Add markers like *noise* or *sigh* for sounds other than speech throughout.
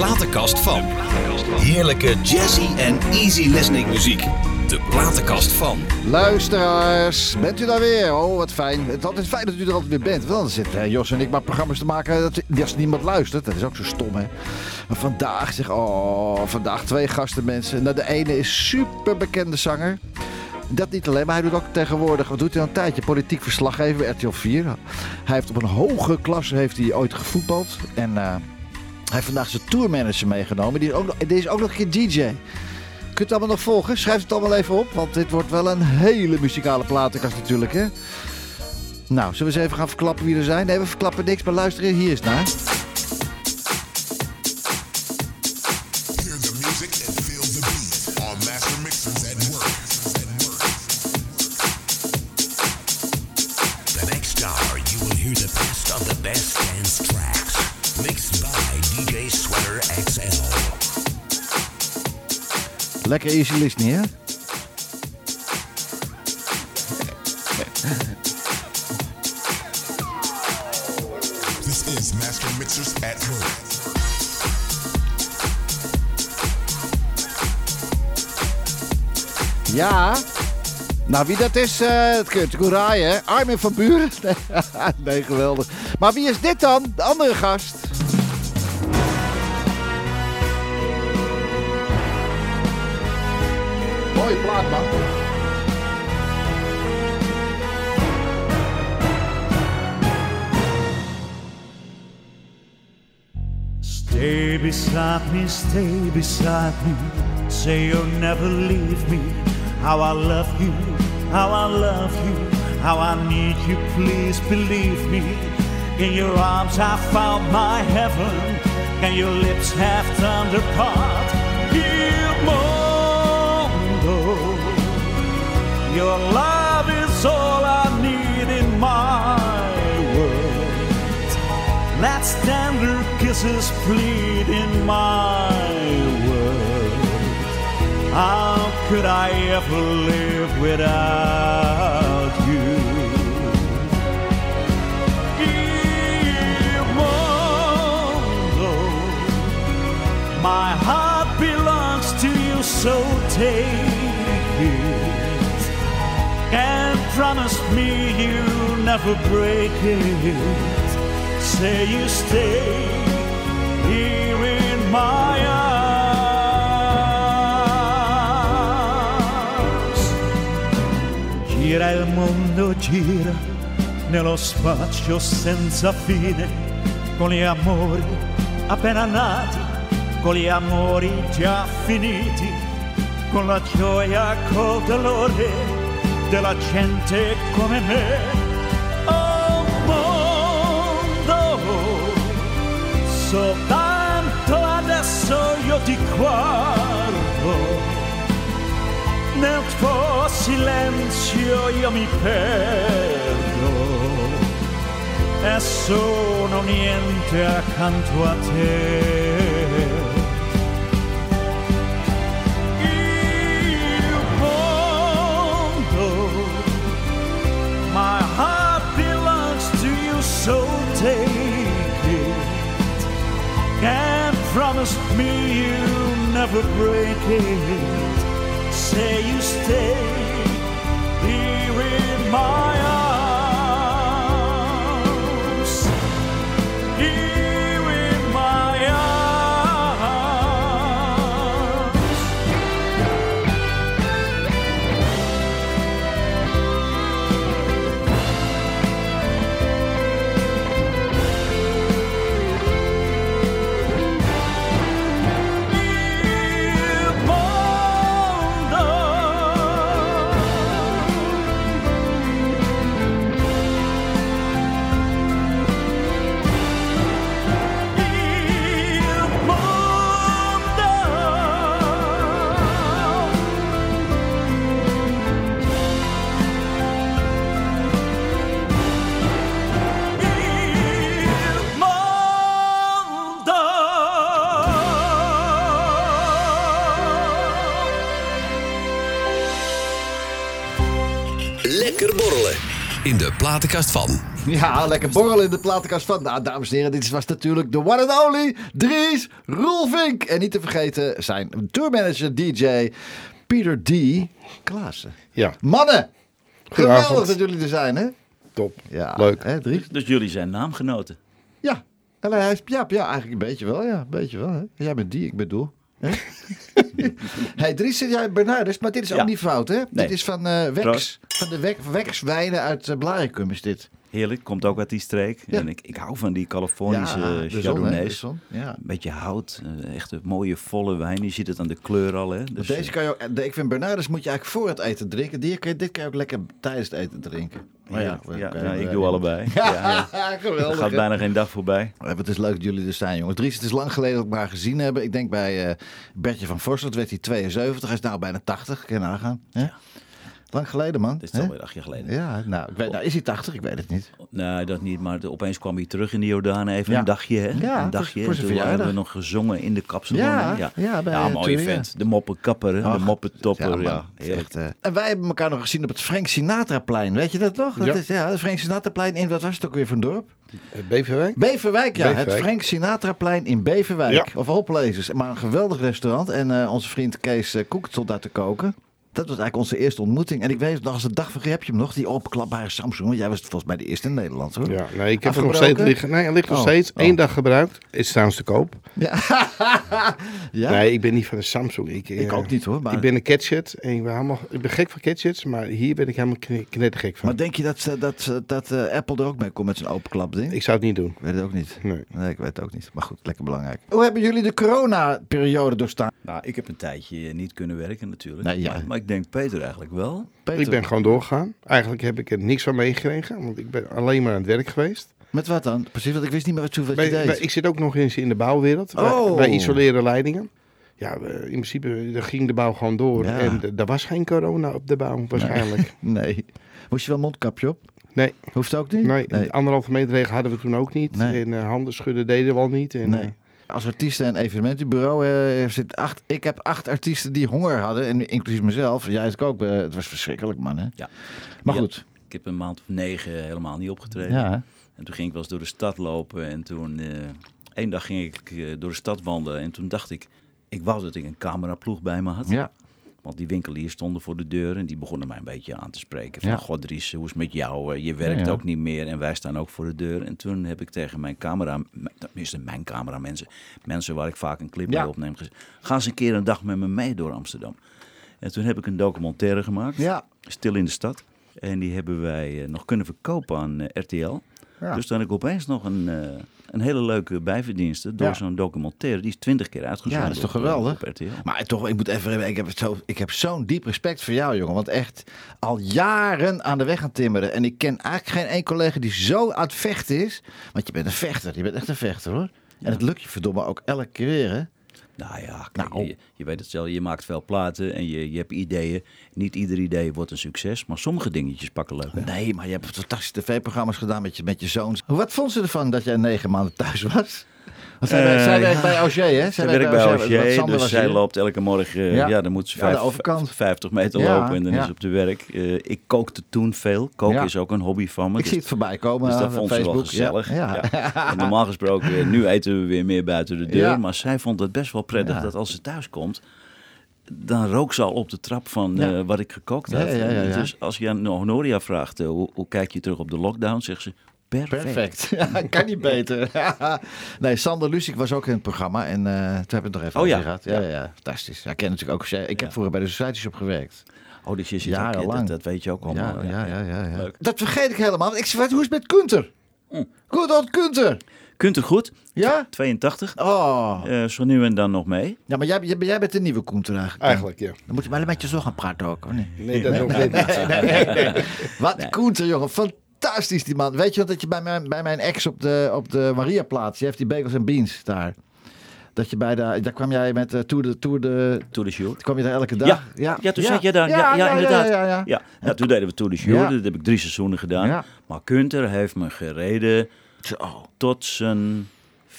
platenkast van. Heerlijke jazzy en easy listening muziek. De platenkast van. Luisteraars, bent u daar weer? Oh, wat fijn. Het is altijd fijn dat u er altijd weer bent. Want dan zitten Jos en ik maar programma's te maken dat, als niemand luistert. Dat is ook zo stom, hè? Maar vandaag, zeg, oh, vandaag twee gasten mensen. Nou, de ene is super bekende zanger. Dat niet alleen, maar hij doet ook tegenwoordig, wat doet hij al een tijdje, politiek verslaggever, RTL 4. Hij heeft op een hoge klasse heeft hij ooit gevoetbald. En uh, hij heeft vandaag zijn tourmanager meegenomen. Die is ook nog, die is ook nog een keer DJ. Kunt het allemaal nog volgen? Schrijf het allemaal even op, want dit wordt wel een hele muzikale platenkast natuurlijk, hè? Nou, zullen we eens even gaan verklappen wie er zijn? Nee, we verklappen niks, maar luisteren, hier is naar. Lekker easy listening, hè? This is Master Mixers at Work. Ja, nou wie dat is, uh, dat kunt u raaien, hè? Armin van Buren? *laughs* nee, geweldig. Maar wie is dit dan? De andere gast? Stay beside me, stay beside me. Say you'll never leave me. How I love you, how I love you, how I need you. Please believe me. In your arms I found my heaven, and your lips have turned apart. Give mondo. Your love is all I need in my world. Let's tender kisses plead in my world. How could I ever live without you? My heart belongs to you, so take it. And promise me you'll never break it. Say you stay here in my arms. Gira il mondo, gira nello spazio senza fine, con gli amori appena nati, con gli amori già finiti, con la gioia, col dolore della gente come me. Oh mondo, soltanto adesso io ti guardo. Nel tuo silenzio io mi perdo e sono niente accanto a te. Promise me you'll never break it. Say you stay here in my Lekker borrelen. In de platenkast van. Ja, lekker borrel in de platenkast van. Nou, dames en heren, dit was natuurlijk de one and only Dries Roelvink. En niet te vergeten zijn tourmanager DJ Peter D. Klaassen. Ja, Mannen, geweldig dat jullie er zijn, hè? top. Ja, Leuk. Hè, Dries? Dus jullie zijn naamgenoten. Ja. En hij is, ja, ja, eigenlijk een beetje wel. Ja, een beetje wel. Hè? Jij bent die, ik bedoel. Hè? *laughs* hey, Dries, zit jij Bernardus, maar dit is ook Ja. niet fout, hè? Nee. Dit is van Wex. Proost. Van de Wex, Wex wijnen uit uh, Blaricum is dit. Heerlijk, komt ook uit die streek. Ja. En ik, ik hou van die Californische ja, ja, Chardonnays. zon. Ja. Een beetje hout, eh, echt een mooie volle wijn. Je ziet het aan de kleur al. Hè? Dus, Deze kan je ook, eh, ik vind Bernardus moet je eigenlijk voor het eten drinken. Die, kan dit kan je ook lekker tijdens het eten drinken. Maar ja, ja, ja, ik doe allebei. Ja, ja. *laughs* Er geweldig. gaat bijna geen dag voorbij. Ja, Het is leuk dat jullie er zijn, jongens. Dries, het is lang geleden dat we elkaar gezien hebben. Ik denk bij eh Bertje van Vorsselt werd hij 72. Hij is nou bijna 80. Kun je nagaan. hè? Lang geleden, man. Dit is alweer acht jaar geleden. Ja, nou, ik weet, nou, is hij 80? Ik weet het niet. Nee, dat niet. Maar opeens kwam hij terug in de Jordaan even Ja. een dagje. Hè? Ja, een dagje. voor En zijn toen hebben we nog gezongen in de kapsalon. Ja, ja. ja, bij, ja mooie vent. De moppenkapper? Ach, de moppentopper. Ja, het echt, eh, En wij hebben elkaar nog gezien op het Frank Sinatraplein. Weet je dat nog? Dat Ja. is, ja, het Frank Sinatraplein in, wat was het ook weer voor een dorp? Eh, Beverwijk? Beverwijk, ja. Het Beverwijk. Frank Sinatraplein in Beverwijk. Ja. Of places. Maar een geweldig restaurant. En eh, onze vriend Kees eh, Koek stond daar te koken. Dat was eigenlijk onze eerste ontmoeting. En ik weet nog als de dag van heb je hem nog, die opklapbare Samsung. Want jij was volgens mij de eerste in Nederland hoor. Ja, nee, ik heb hem nog steeds liggen. Nee, hij ligt nog Oh, steeds. oh. Eén dag gebruikt. Is trouwens te koop. Ja. *laughs* ja? Nee, ik ben niet van de Samsung. Ik, Ik eh, ook niet hoor. Maar, Ik ben een gadget. En ik ben, helemaal, ik ben gek van gadgets. Maar hier ben ik helemaal kne- knettergek van. maar denk je dat, dat, dat eh, Apple er ook mee komt met zijn openklap ding? Ik zou het niet doen. Ik weet het ook niet. Nee. Nee, ik weet het ook niet. Maar goed, lekker belangrijk. Hoe hebben jullie de corona-periode doorstaan? Nou, ik heb een tijdje niet kunnen werken natuurlijk. Nee, ja. maar, maar ik denk Peter eigenlijk wel. Peter, Ik ben gewoon doorgegaan. Eigenlijk heb ik er niks van meegekregen. Want ik ben alleen maar aan het werk geweest. Met wat dan? Precies, want ik wist niet meer wat je, Bij- deed. bij- ik zit ook nog eens in de bouwwereld. Wij- Oh. Wij, isoleren leidingen. Ja, we- in principe daar ging de bouw gewoon door. Ja. En er was geen corona op de bouw waarschijnlijk. Nee. *laughs* Moest je wel een mondkapje op? Nee, Hoeft ook niet? nee, de anderhalve meter regel hadden we toen ook niet. Nee. En eh, handen schudden deden we al niet. En, Nee. Als artiesten en evenementenbureau eh, zit acht, ik heb acht artiesten die honger hadden, en inclusief mezelf. Jij het ook. eh, het was verschrikkelijk, man. Hè? Ja. Maar Ja. goed. Ik heb een maand of negen helemaal niet opgetreden. Ja? En toen ging ik wel eens door de stad lopen. En toen, eh één dag ging ik door de stad wandelen. En toen dacht ik, ik wou dat ik een cameraploeg bij me had. ja. Want die winkeliers stonden voor de deur en die begonnen mij een beetje aan te spreken. Van, Ja. god Dries, hoe is het met jou? Eh, Je werkt Ja, ook niet meer en wij staan ook voor de deur. En toen heb ik tegen mijn camera, tenminste mijn cameramensen, mensen waar ik vaak een clip mee opneem, gezegd, ga eens een keer een dag met me mee door Amsterdam. En toen heb ik een documentaire gemaakt. Stil in de Stad. En die hebben wij eh, nog kunnen verkopen aan eh, RTL. Dus dan heb ik opeens nog een, een hele leuke bijverdienste door Ja. zo'n documentaire. Die is twintig keer uitgezonden Ja, dat is toch eh, geweldig? RTL. Maar toch, ik moet even. Ik heb, het zo, ik heb zo'n diep respect voor jou, jongen. Want echt al jaren aan de weg aan timmeren. En ik ken eigenlijk geen één collega die zo aan het vechten is. Want je bent een vechter. Je bent echt een vechter hoor. En het lukt je verdomme ook elke keer weer, hè? Nou ja, kijk, Nou. je, je weet het zelf, je maakt veel platen en je, je hebt ideeën. Niet ieder idee wordt een succes, maar sommige dingetjes pakken leuk. uit. Nee, maar je hebt fantastische tv-programma's gedaan met je, met je zoons. Wat vond ze ervan dat jij negen maanden thuis was? Want zij, Eh, zij werkt bij Auger, hè? Zij werkt bij Auger, dus zij loopt elke morgen, eh, Ja. ja, dan moet ze vijf, overkant. 50 meter Ja, lopen en dan is ze op de werk. Eh, ik kookte toen veel. Koken is ook een hobby van me. Ik dus- zie het voorbij komen Dus dat vond ze wel Facebook. gezellig. En normaal gesproken, nu eten we weer meer buiten de deur. Maar zij vond het best wel prettig dat als ze thuis komt, dan rook ze al op de trap van Ja. wat ik gekookt had. ja, ja, ja. Dus als je aan Honoria vraagt, hoe, hoe kijk je terug op de lockdown, zegt ze, perfect. Perfect. *laughs* Ja, kan niet beter. *laughs* nee, Sander Lucic was ook in het programma. En eh, toen hebben we het nog even Oh ja. over gehad. Ja, ja. ja, fantastisch. Ik ken natuurlijk ook. Ik heb Ja. vroeger bij de Society Shop gewerkt. Oh, dus je zit ook, Jarenlang. dat, dat weet je ook allemaal. Ja, ja, ja, ja, ja. Leuk. Dat vergeet ik helemaal. Ik zei, wat, hoe is het met Kunter? Hm. Goed old Kunter. Kunt er goed? Ja? 82. Oh. Eh, zo nu en dan nog mee. Ja, maar jij, jij, bent de nieuwe Kunter eigenlijk. Eigenlijk, ja. Dan moet je maar een beetje zo gaan praten ook. Of niet? Nee, dat nog niet. Wat Koenter, jongen. Fantastisch, die man. Weet je wat dat je bij mijn, bij mijn ex op de, op de Mariaplaats... Je heeft die bagels en beans daar. Dat je bij de... Daar kwam jij met uh, Tour de... Tour de Tour de Jour. kwam je daar elke dag? Ja, ja, toen zat je daar. Ja, ja, inderdaad. Ja, ja, ja. Ja, nou, toen deden we Tour de Jour. Ja. Dat heb ik drie seizoenen gedaan. Ja. Maar Kunter heeft me gereden Zo. tot zijn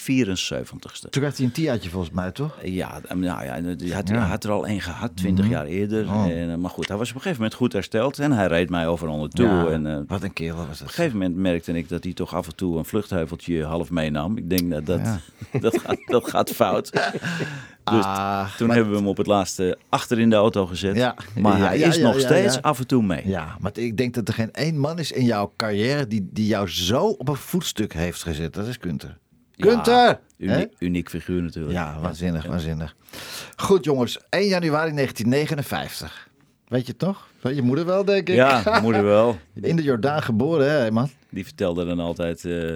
74ste. Toen werd hij een tiaatje volgens mij, toch? Ja, nou ja, hij had, Ja. had er al één gehad, 20 jaar eerder. Oh. En, eh, maar goed, hij was op een gegeven moment goed hersteld en hij reed mij overal naartoe. Ja, En, eh, Wat een kerel was op een dat. gegeven moment merkte ik dat hij toch af en toe een vluchtheuveltje half meenam. Ik denk dat dat, Ja. *laughs* dat, gaat, dat gaat fout. Dus Ah, toen maar- hebben we hem op het laatste achter in de auto gezet. Ja. Maar Ja, hij ja, is nog steeds af en toe mee. Ja, maar ik denk dat er geen één man is in jouw carrière die, die jou zo op een voetstuk heeft gezet. Dat is Kunter. Hè? Uniek, uniek figuur natuurlijk. Ja, waanzinnig, waanzinnig. Goed jongens, 1 januari 1959. Weet je het nog? Weet je moeder wel, denk ik? Ja, moeder wel. *laughs* In de Jordaan geboren, hè man? Die vertelde dan altijd... eh,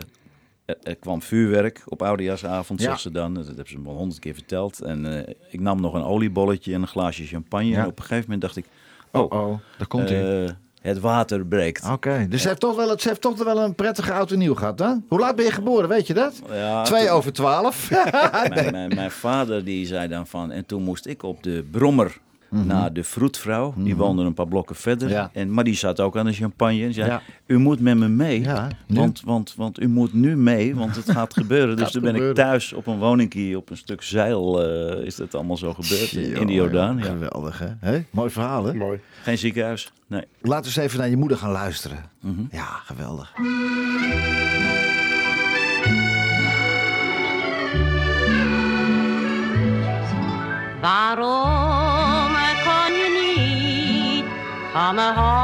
er, kwam vuurwerk op oudejaarsavond, Ja. zag ze dan. Dat hebben ze me al honderd keer verteld. En eh, ik nam nog een oliebolletje en een glaasje champagne. Ja. En op een gegeven moment dacht ik... Oh, oh, daar komt hij. eh, het water breekt. Oké, dus ze heeft, toch wel, ze heeft toch wel een prettige oud en nieuw gehad, hè? Hoe laat ben je geboren, weet je dat? Ja, Twee toen- over twaalf. *laughs* *laughs* mijn, mijn, mijn vader die zei dan van... En toen moest ik op de brommer naar de vroedvrouw. Die woonde een paar blokken verder. Mhm. Ja. En, maar die zat ook aan de champagne. En zei, Ja. u moet met me mee. Ja, want, want, want u moet nu mee, want het gaat *laughs* gebeuren. Dus toen ben gebeuren. ik thuis op een woningkie, op een stuk zeil... eh, is dat allemaal zo gebeurd in, in de Jordaan. Ja. Geweldig, hè? Hé, Mooi verhaal, hè? Mooi. Geen ziekenhuis, nee. Laten we eens even naar je moeder gaan luisteren. Mhm. Ja, geweldig. Waarom niet van me houden?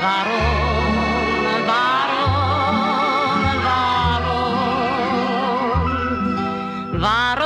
Waarom, waarom, waarom? Waarom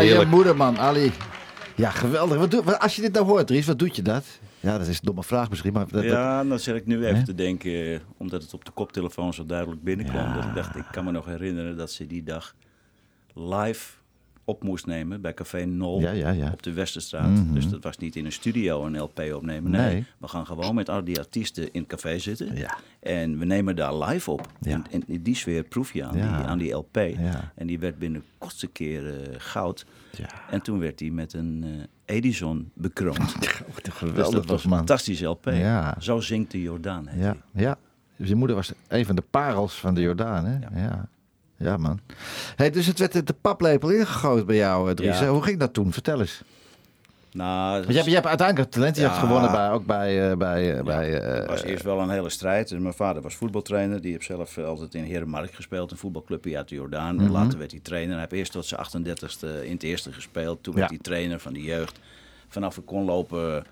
ja je moeder, man, Ali. Ja, geweldig. Wat doe, als je dit nou hoort, Dries, wat doet je dat? Ja, dat is een domme vraag misschien, maar... Dat, Ja, dan zit ik nu even te denken, eh, omdat het op de koptelefoon zo duidelijk binnenkwam. Ja. Dat ik dacht, ik kan me nog herinneren dat ze die dag live op moest nemen bij Café Nol Ja, ja, ja. op de Westerstraat. Mhm. Dus dat was niet in een studio een LP opnemen. Nee, Nee. we gaan gewoon met al die artiesten in het café zitten. Ja. En we nemen daar live op. En, en in die sfeer proef je aan, die, aan die LP. En die werd binnen kortste keer eh, goud. Ja. En toen werd die met een eh, Edison bekroond. *laughs* Dus geweldig dat was een man. fantastische LP. Ja. Zo zingt de Jordaan. Ja, ja. Dus je moeder was een van de parels van de Jordaan, hè? Ja. Ja. Man. Hey, dus het werd de paplepel ingegooid bij jou, eh, Dries. Ja. Hoe ging dat toen? Vertel eens. Nou, je hebt, je hebt uiteindelijk talent. Je Ja. hebt gewonnen bij, ook bij... eh, bij, eh, bij Het was eerst wel een hele strijd. Dus mijn vader was voetbaltrainer. Die heeft zelf altijd in Herenmark gespeeld. Een voetbalclubje uit de Jordaan. Mhm. Later werd hij trainer. Hij heeft eerst tot zijn 38ste in het eerste gespeeld. Toen werd Ja. hij trainer van de jeugd. Vanaf ik kon lopen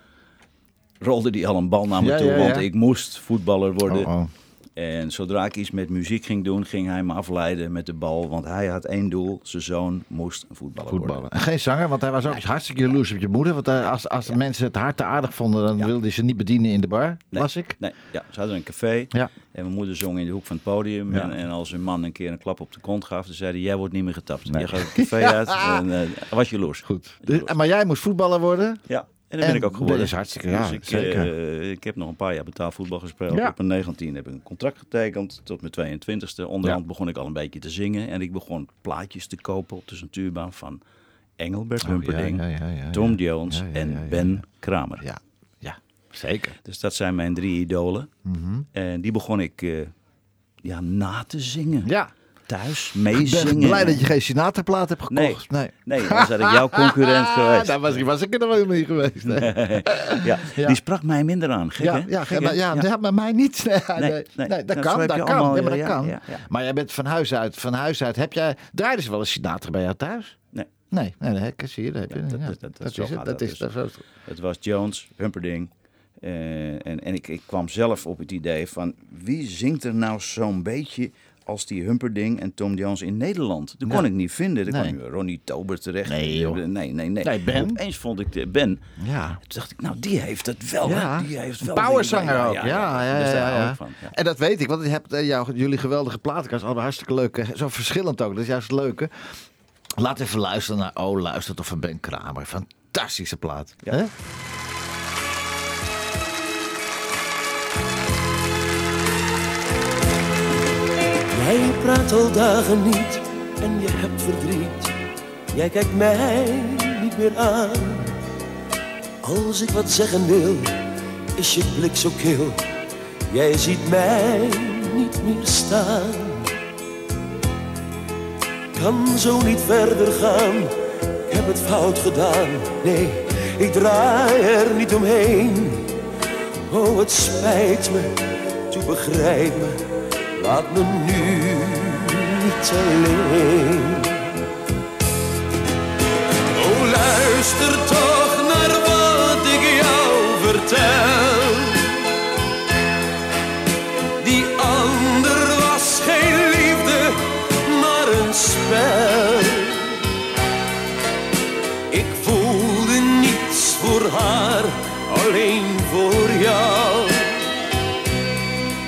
rolde hij al een bal naar me toe. Want ik moest voetballer worden. Oh, oh. En zodra ik iets met muziek ging doen, ging hij me afleiden met de bal. Want hij had één doel. Zijn zoon moest een voetballer, Voetballen. worden. En geen zanger, want hij was ook hartstikke jaloers op je moeder. Want eh, als, als de mensen het hard te aardig vonden, dan Ja. wilde hij ze niet bedienen in de bar, Nee. las ik. Nee, ja, ze hadden een café. Ja. En mijn moeder zong in de hoek van het podium. Ja. En, en als een man een keer een klap op de kont gaf, dan zei hij: Jij wordt niet meer getapt. Nee. Je gaat het café uit. *laughs* En uh, was jaloers. Goed. Jaloers. Dus, maar jij moest voetballer worden. Ja, en dat En ben ik ook geworden. dat is hartstikke, ja, dus ik, zeker. eh, ik heb nog een paar jaar betaald voetbal gespeeld. Ja. Op mijn 19 heb ik een contract getekend tot mijn 22e. Onderhand begon ik al een beetje te zingen. En ik begon plaatjes te kopen op de centuurbaan van Engelbert Humperdinck, Oh, ja, ja, ja, ja, Tom. Jones Ja, ja, en Ben ja. Kramer. Ja, ja zeker. Dus dat zijn mijn drie idolen. Mhm. En die begon ik eh, ja, na te zingen. Ja, Thuis, ik ben meezingen. blij dat je geen Sinatra-plaat hebt gekocht. Nee. Nee, dan was ik jouw *laughs* concurrent geweest. Daar was, was ik er nog helemaal niet geweest. Nee. ja, Ja. Die sprak mij minder aan. Gek, Ja, hè? ja, Gek, hè? ja, ja. maar mij niet. *laughs* Nee, nee, Nee, nee, nee. dat Nou, kan, dat kan. ja, maar dat ja, kan. ja, ja. Maar jij bent van huis uit. Van huis uit. Heb jij, draaiden ze wel eens Sinatra bij jou thuis? Nee. Nee, nee, nee zie je. Dat, heb je, Ja, dat- ja, dat- dat- dat zo is het. Dat is zo. Het was Jones, Humperdinck. eh, en en ik, ik kwam zelf op het idee van... wie zingt er nou zo'n beetje als die Humperdinck en Tom Jones in Nederland? Dat kon Ja. ik niet vinden. Daar Nee. kwam Ronnie Tober terecht. Nee, joh. Nee, nee, nee. Nee, Ben. Opeens vond ik de Ben. Ja. Toen dacht ik, nou, die heeft het wel. Ja? Die heeft wel powerzanger ook. Ja, ja, ja. ja. van. En dat weet ik, want je hebt eh, jou, jullie geweldige platenkast. Allemaal hartstikke leuk. eh, Zo verschillend ook. Dat is juist het leuke. Laat even luisteren naar Oh, luister toch van Ben Kramer. Fantastische plaat. Ja. Jij praat al dagen niet en je hebt verdriet. Jij kijkt mij niet meer aan. Als ik wat zeggen wil, is je blik zo kil. Jij ziet mij niet meer staan. Kan zo niet verder gaan. Ik heb het fout gedaan. Nee, ik draai er niet omheen. Oh, het spijt me. Toe begrijp me. Laat me nu niet alleen. Oh, luister toch naar wat ik jou vertel. Die ander was geen liefde, maar een spel. Ik voelde niets voor haar, alleen voor jou.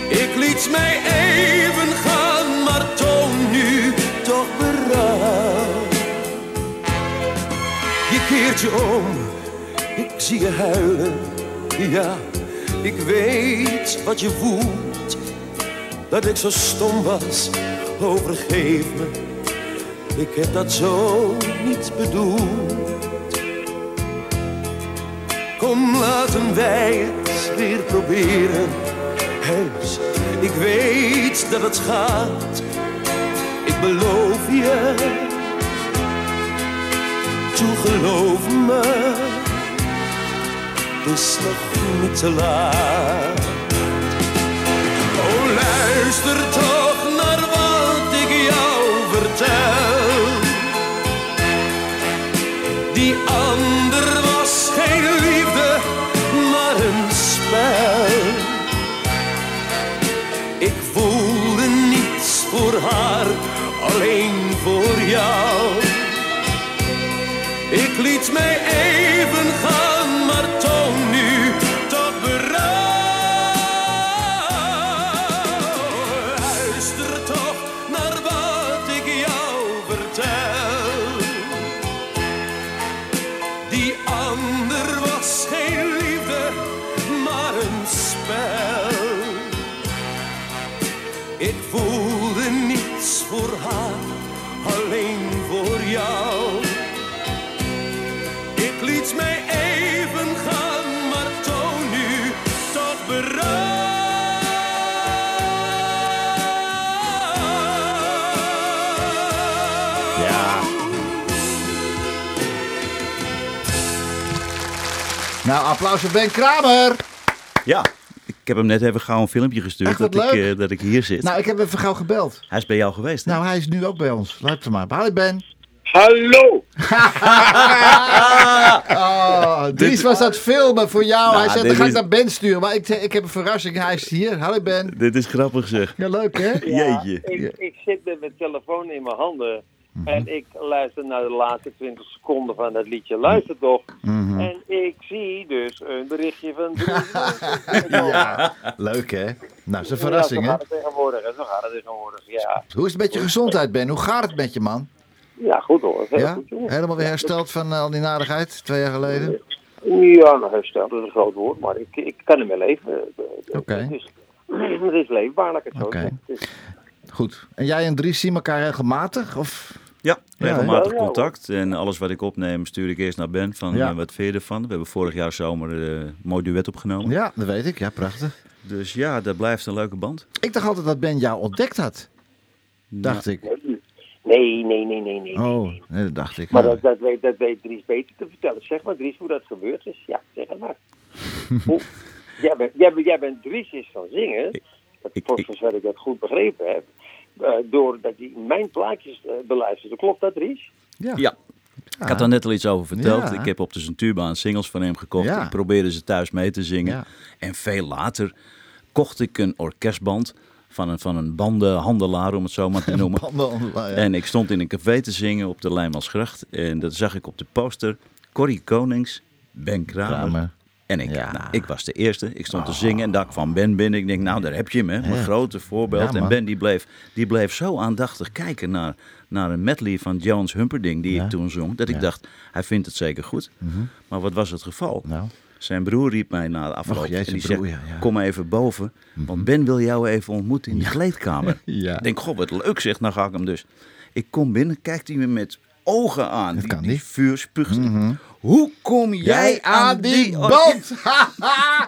Ik liet mij Ik zie je huilen. Ja, ik weet wat je voelt. Dat ik zo stom was, oh vergeef me. Ik heb dat zo niet bedoeld. Kom, laten wij het weer proberen. Heus, ik weet dat het gaat. Toe geloof me. Het is nog niet te laat. Oh, luister toch Nou, applaus voor Ben Kramer. Ja, ik heb hem net even gauw een filmpje gestuurd dat, ik, eh, dat ik hier zit. Nou, ik heb even gauw gebeld. Hij is bij jou geweest, hè? Nou, hij is nu ook bij ons. Luister maar. Hallo Ben. Hallo! *laughs* Oh, Dries was aan het filmen voor jou. Nou, hij zei, dan ga ik naar Ben sturen. Maar ik, ik heb een verrassing. Hij is hier. Hallo Ben. Dit is grappig zeg. Ja, leuk hè? Jeetje. Ik, ik zit met mijn telefoon in mijn handen. Mhm. En ik luister naar de laatste 20 seconden van dat liedje. Luister toch. Mhm. En ik zie dus een berichtje van. *laughs* Ja, leuk hè? Nou, dat is een Ja, verrassing zo hè? gaat het tegenwoordig. hè. Zo gaat het tegenwoordig. Ja, Hoe is het met je gezondheid Ben? Hoe gaat het met je man? ja goed hoor. Heel Ja? goed. Helemaal weer hersteld van eh, al die narigheid twee jaar geleden? Ja, nog hersteld dat is een groot woord. Maar ik, ik kan ermee leven. Oké. Het, is, het is leefbaar, laat ik het zo Oké. is- Goed. En jij en Dries zien elkaar regelmatig? Of? Ja, regelmatig Ja, ja. contact. En alles wat ik opneem stuur ik eerst naar Ben van Ja. eh, wat vind je ervan? We hebben vorig jaar zomer eh, een mooi duet opgenomen. Ja, dat weet ik. Ja, prachtig. Dus ja, dat blijft een leuke band. Ik dacht altijd dat Ben jou ontdekt had. Dacht ik. Nee, nee, nee, nee, nee. Oh, nee, dat dacht ik. Maar Nou, dat, dat, weet, dat weet Dries beter te vertellen. Zeg maar, Dries, hoe dat gebeurd is. Ja, zeg het maar. *laughs* hoe, jij, bent, jij, bent, jij bent Dries is van zingen. Dat, ik- voor zover ik dat goed begrepen heb. Eh, doordat hij mijn plaatjes eh, beluisterde. Klopt dat, Dries? ja. Ja. Ik had daar net al iets over verteld. Ja. Ik heb op de Centuurbaan singles van hem gekocht. Ja. Ik probeerde ze thuis mee te zingen. Ja. En veel later kocht ik een orkestband van een, van een bandenhandelaar, om het zo maar te *laughs* noemen. En ik stond in een café te zingen op de Lijnmansgracht. En dat zag ik op de poster. Corrie Konings, Ben Kramer. Kramer. En ik, Ja. nou, ik was de eerste. Ik stond te zingen en daar kwam Ben binnen. Ik denk, nou, daar heb je hem, hè. Mijn Ja. grote voorbeeld. Ja, en. Ben die bleef, die bleef zo aandachtig kijken naar, naar een medley van Jones Humperdinch die ik toen zong. Dat ik dacht, hij vindt het zeker goed. Maar wat was het geval? Nou. Zijn broer riep mij na de afloop en die broer, zegt, kom even boven. Want Ben wil jou even ontmoeten in de kleedkamer. *laughs* Ja. Ik denk, goh, wat leuk zeg, nou ga ik hem dus. Ik kom binnen, kijkt hij me met ogen aan. Die, kan die niet. Mhm. vuur spuugt. Hoe kom jij, Jij aan die oh, band! *laughs*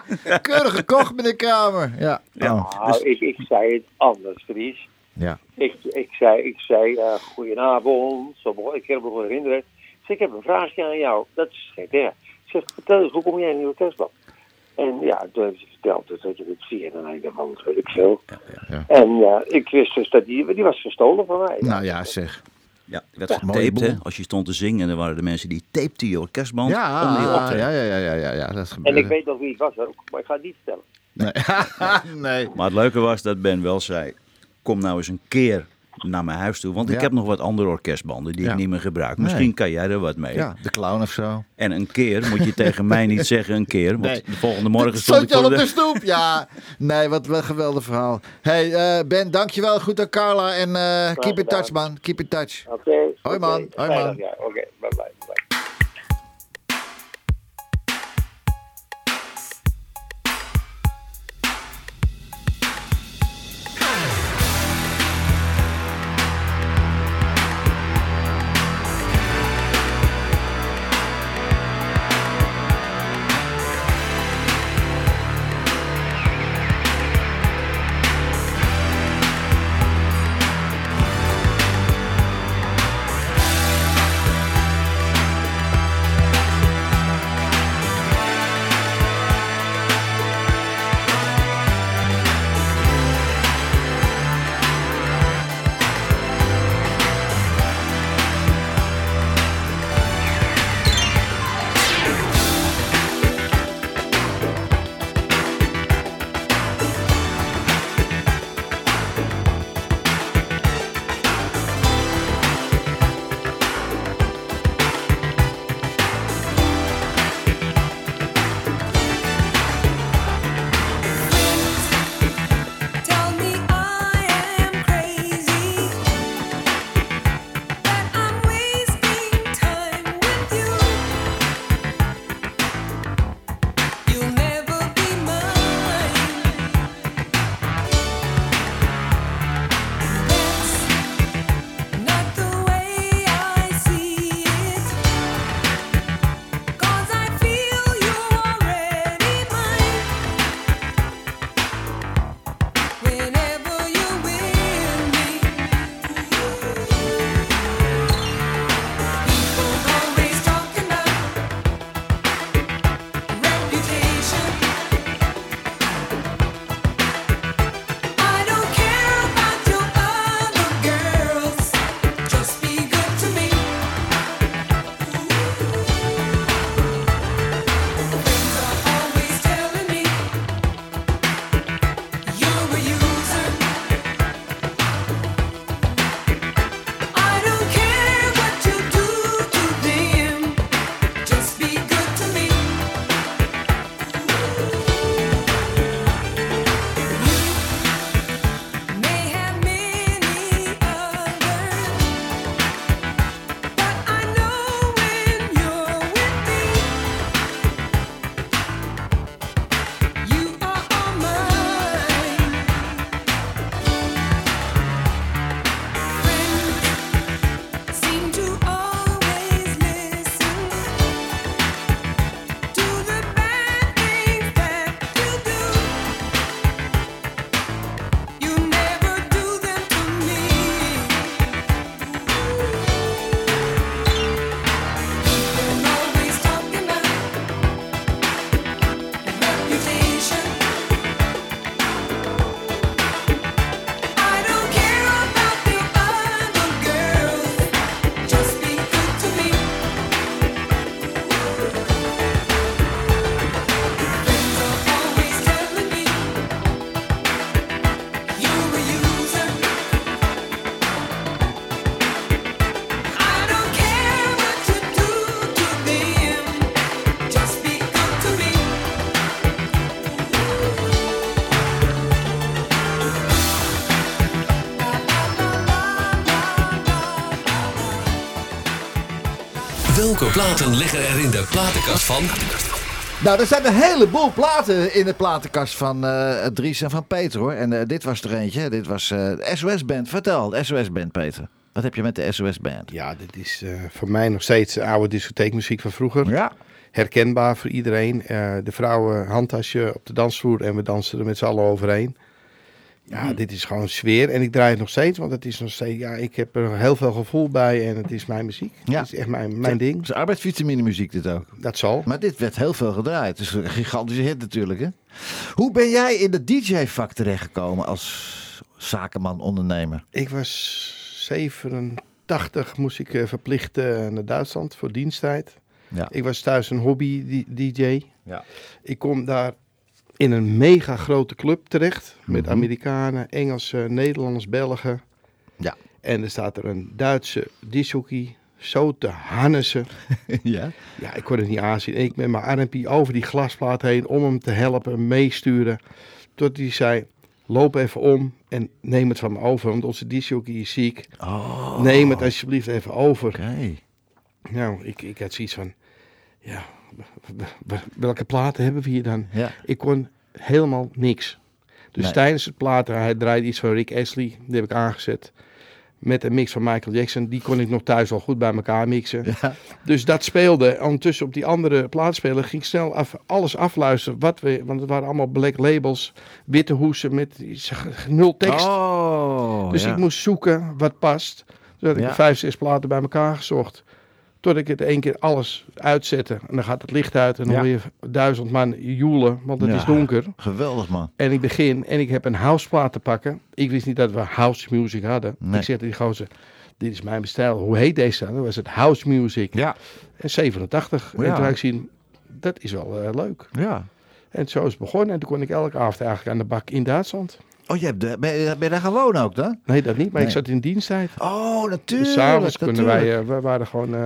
*laughs* Keurig gekocht, meneer Kramer. Ja. Ja. Oh. Nou, ik, ik zei het anders, Dries. ja. Ik, ik zei, ik zei eh, goedenavond. Zo begon, ik kan me nog herinneren. Ik zeg, ik heb een vraagje aan jou. Dat is geen. Ik zeg, vertel eens, hoe kom jij in nieuwe kerstblad? En ja, toen hebben ze verteld dus dat je dit via en dan van, dat weet ik veel. ja. En ja, ik wist dus dat die, die was gestolen van mij. Nou ja, zeg. Ja, die werd mooie getaped, hè. Als je stond te zingen, en er waren de mensen die tapten je orkestband Ja, onder je ja, optreden. ja, ja, ja, ja, ja, dat en gebeurde. ik weet nog wie het was ook, maar ik ga het niet vertellen. Nee. *laughs* nee. Maar het leuke was dat Ben wel zei, kom nou eens een keer naar mijn huis toe. Want ik heb nog wat andere orkestbanden die Ja. ik niet meer gebruik. Nee. Misschien kan jij er wat mee. Ja, de clown of zo. En een keer moet je tegen mij niet zeggen een keer. Want Nee. de volgende morgen stond je al op de... de stoep? Ja. Nee, wat een geweldig verhaal. hey, eh, Ben, dankjewel. Goed aan Carla. En eh, keep in touch, man. Keep in touch. Oké. Hoi, man. Hoi, man. Ja, oké. Bye bye. bye. Welke platen liggen er in de platenkast van... Nou, er zijn een heleboel platen in de platenkast van eh Dries en van Peter hoor. En eh, dit was er eentje. Dit was eh, de SOS Band. Vertel, de SOS Band Peter. Wat heb je met de SOS Band? Ja, dit is eh, voor mij nog steeds oude discotheekmuziek van vroeger. Ja. Herkenbaar voor iedereen. Eh, de vrouwen handtasje op de dansvloer en we dansen er met z'n allen overheen. Ja, dit is gewoon sfeer. En ik draai het nog steeds, want het is nog steeds... Ja, ik heb er heel veel gevoel bij en het is mijn muziek. Ja. Het is echt mijn, mijn ding. Het is arbeidsvitamine muziek dit ook. Dat zal. Maar dit werd heel veel gedraaid. Het is een gigantische hit natuurlijk hè. Hoe ben jij in de DJ-vak terechtgekomen als zakenman, ondernemer? Ik was 87, moest ik eh, verplicht eh, naar Duitsland voor diensttijd. Ja. Ik was thuis een hobby-dj. Ja. Ik kom daar in een mega grote club terecht. Met Mhm. Amerikanen, Engelsen, Nederlanders, Belgen. Ja. En er staat er een Duitse disjockey, zo te harnessen. *laughs* ja. Ja, ik kon het niet aanzien. En ik met mijn armpje over die glasplaat heen om hem te helpen, meesturen. Tot hij zei, loop even om en neem het van me over. Want onze disjockey is ziek. Oh. Neem het alsjeblieft even over. Oké. Nou, ik, ik had zoiets van, ja, *laughs* welke platen hebben we hier dan? Ja. Ik kon helemaal niks. Dus Nee. tijdens het platen, hij draaide iets van Rick Astley, die heb ik aangezet. Met een mix van Michael Jackson, die kon ik nog thuis al goed bij elkaar mixen. Ja. Dus dat speelde. Ondertussen op die andere plaatspeler ging ik snel af, alles afluisteren. Wat we, want het waren allemaal black labels, witte hoesen met nul tekst. Oh, Dus ja. ik moest zoeken wat past. Dus had ik vijf, zes platen bij elkaar gezocht. Tot ik het één keer alles uitzette. En dan gaat het licht uit en dan Ja. weer duizend man joelen, want het Ja. is donker. Geweldig man. En ik begin en ik heb een houseplaat te pakken. Ik wist niet dat we house music hadden. Nee. Ik zeg tegen die gozer, dit is mijn stijl. Hoe heet deze dan? Was het house music. Ja. En 87. En toen had ik zien, dat is wel eh, leuk. Ja. En zo is het begonnen. En toen kon ik elke avond eigenlijk aan de bak in Duitsland. Oh, je hebt de, ben, je, ben je daar gewoon ook dan? Nee, dat niet. Maar Nee. ik zat in diensttijd. Oh, natuurlijk. Dus s'avonds konden wij, eh, we waren gewoon eh,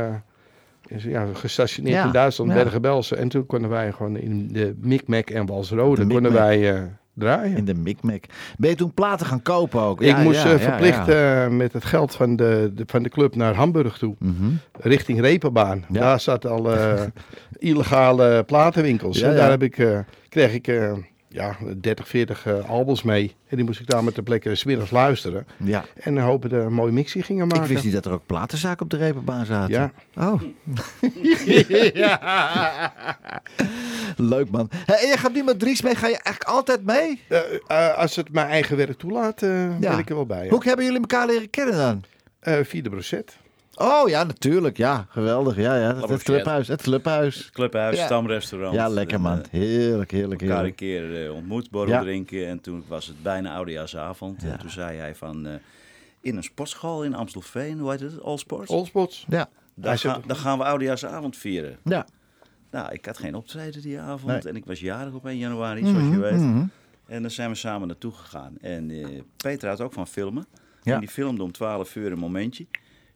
ja, gestationeerd Ja, in Duitsland, ja. Bergen-Belsen. En toen konden wij gewoon in de Micmac en Walsrode De konden wij eh, draaien. In de Micmac. Ben je toen platen gaan kopen ook? ik Ja, moest ja, eh, verplicht ja. eh, met het geld van de, de, van de club naar Hamburg toe. Mhm. Richting Reeperbaan. Ja. Daar zaten al eh, *laughs* illegale platenwinkels. En daar heb ik, eh, kreeg ik eh, ja, 30, 40 eh, albums mee. En die moest ik daar met de plekken smiddags luisteren. Ja. En hopen dat een mooie mixie gingen maken. Ik wist niet dat er ook platenzaken op de repenbaan zaten. Ja. Oh. *laughs* *laughs* Leuk man. En je gaat nu met Dries mee. Ga je eigenlijk altijd mee? Eh, eh, als het mijn eigen werk toelaat, ben ik er wel bij. ja. Hoe hebben jullie elkaar leren kennen dan? Via de brochet. Oh ja, natuurlijk. Ja, geweldig. Ja, ja. Het, clubhuis. Het clubhuis. Clubhuis, Ja. stamrestaurant. Ja, lekker man. eh, Heerlijk, heerlijk, elkaar een heerlijk. keer eh, ontmoet, borrel Ja. drinken. En toen was het bijna oudejaarsavond. Ja. En toen zei hij van... eh, in een sportschool in Amstelveen, hoe heet het? All Sports? Ja. Daar, ga- gaan we oudejaarsavond vieren. Ja. Nou, ik had geen optreden die avond. Nee. En ik was jarig op 1 januari, zoals je Mhm, weet. mhm. En dan zijn we samen naartoe gegaan. En eh, Peter had ook van filmen. Ja. En die filmde om 12 uur een momentje.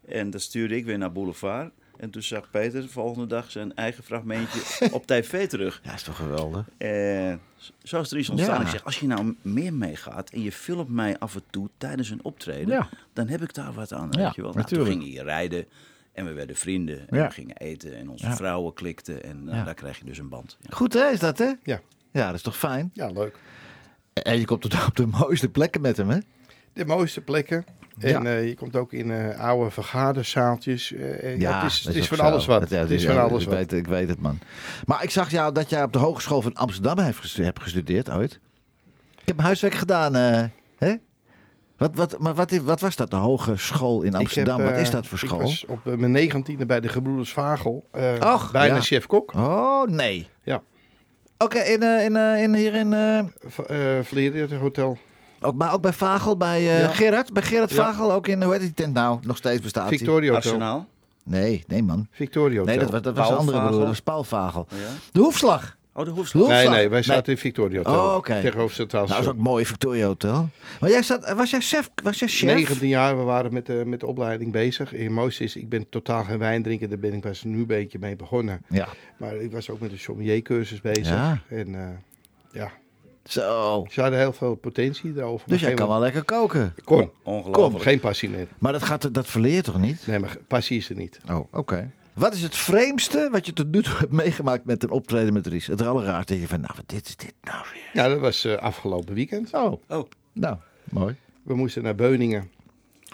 En dat stuurde ik weer naar Boulevard. En toen zag Peter de volgende dag zijn eigen fragmentje *laughs* op tv terug. Ja, is toch geweldig? En zo is er iets ontstaan. Ja. Ik zeg, als je nou meer meegaat en je filmt mij af en toe tijdens een optreden, Ja. dan heb ik daar wat aan, Ja, weet je wel. Nou, toen gingen je rijden en we werden vrienden. En Ja. we gingen eten en onze Ja. vrouwen klikten. En Ja. daar krijg je dus een band. Ja. Goed hè, is dat hè? Ja. Ja, dat is toch fijn? Ja, leuk. En je komt op de, op de mooiste plekken met hem hè? De mooiste plekken. En Ja. eh, je komt ook in eh, oude vergaderzaaltjes. Eh, ja, het is, het is van zo. alles wat. Het, ja, Het is van alles ik, wat. weet, ik weet het, man. Maar ik zag jou dat jij op de Hogeschool van Amsterdam hebt gestu- hebt gestudeerd ooit. Ik heb huiswerk gedaan, hè? Wat, wat, maar wat, wat was dat, de Hogeschool in Amsterdam? Heb, wat is dat voor school? Ik was op mijn negentiende bij de Gebroeders Vagel. Och, bijna chef-kok. Oh, nee. Ja. Oké, in, in, in, hier in... Vleerder Hotel. Ook, maar ook bij Vagel, bij eh, Ja. Gerard. Bij Gerard Ja. Vagel, ook in, hoe heet die tent nou? Nog steeds bestaat Hotel. Arsenaal? Nee, nee man. Victoria Hotel. Nee, dat, was- dat was een Paul andere Vagel? broer. Dat was Paul Vagel. Ja. De Hoefslag. Oh, de hoefslag. Nee, Hoefslag. nee, wij zaten in Victoria Hotel. Oh, oké. Tegenover Centraal Nou, dat is ook mooi, Victoria Hotel. Maar jij zat, was jij chef? Was jij chef? 19 jaar, we waren met de, met de opleiding bezig. Mooiste is, ik ben totaal geen wijn drinken. Daar ben ik pas nu een beetje mee begonnen. Ja. Maar ik was ook met de sommelier-cursus bezig. Ja. En eh, ja, Zo. ze hadden heel veel potentie erover. Dus jij kan wel lekker koken. Kon. Ongelooflijk. Geen passie meer. Maar dat, gaat, dat verleer je toch niet? Nee, maar passie is er niet. Oh, oké. Wat is het vreemdste wat je tot nu toe hebt meegemaakt met een optreden met Ries? Het allerraarste. Dat je van, nou, wat dit is dit nou weer? Ja, dat was eh, afgelopen weekend. Oh, Oh, nou, mooi. We moesten naar Beuningen.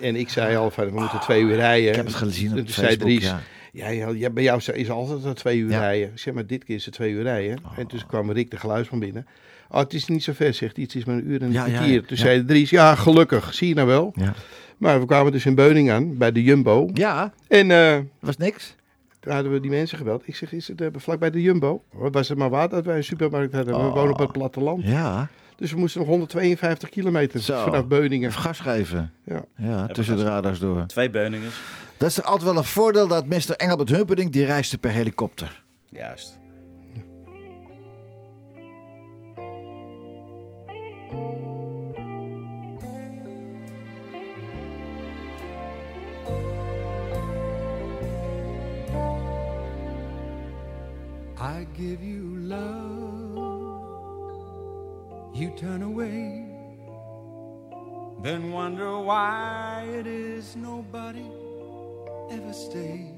En ik zei al van, we moeten twee uur rijden. Ik heb het gezien op Toen zei Facebook, Dries, ja. Ja. Ja, bij jou is altijd al twee uur Ja. rijden. Zeg, maar dit keer is het twee uur rijden. En toen kwam Rick de geluidsman binnen. Oh, het is niet zo ver, zegt hij. Het is maar een uur en een Ja, kwartier. ja. Toen Ja. zei Dries, ja, gelukkig. Zie je nou wel. Ja. Maar we kwamen dus in Beuningen aan, bij de Jumbo. Ja, En eh, was niks. toen hadden we die mensen gebeld. Ik zeg, is het uh, vlakbij de Jumbo? Wat was het maar waar dat wij een supermarkt hadden? We Oh. wonen op het platteland. Ja, Dus we moesten nog 152 kilometer Zo. vanaf Beuningen. even gas geven. Ja. Ja, tussen de radars door. twee Beuningen. Dat is altijd wel een voordeel dat Mr. Engelbert Humperdinck, die reisde per helikopter. Juist. I give you love, you turn away, then wonder why it is nobody ever stays.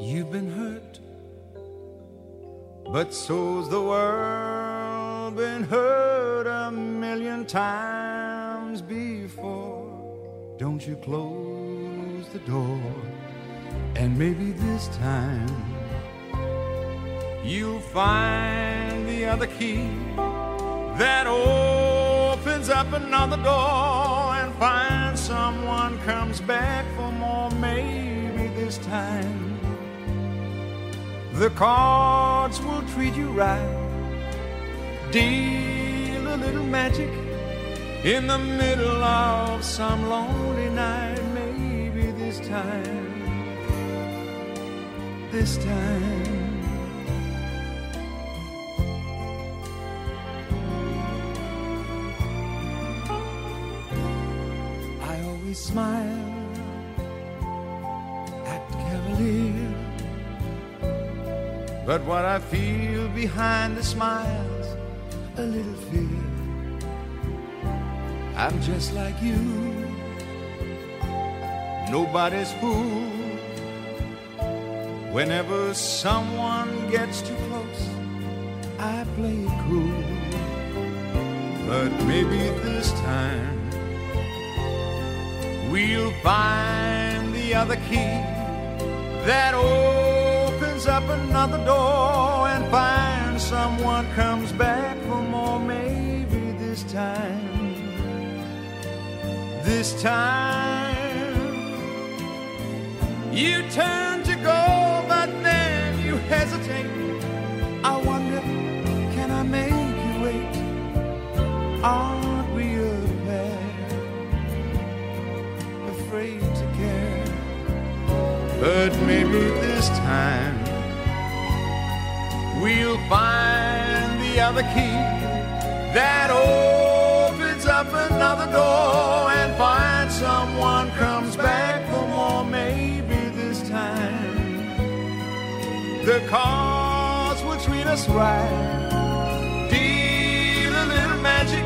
You've been hurt, but so's the world been hurt a million times before. Don't you close the door. And maybe this time you'll find the other key that opens up another door find someone comes back for more. Maybe this time the cards will treat you right, deal a little magic in the middle of some lonely night. Maybe this time this time. Smile, act cavalier. But what I feel behind the smiles, a little fear. I'm just like you, nobody's fool. Whenever someone gets too close, I play cool. But maybe this time we'll find the other key that opens up another door and find someone comes back for more. Maybe this time, this time you turn to go, but then you hesitate. But maybe this time we'll find the other key that opens up another door and find someone comes back for more. Maybe this time the cards will treat us right. Deal a little magic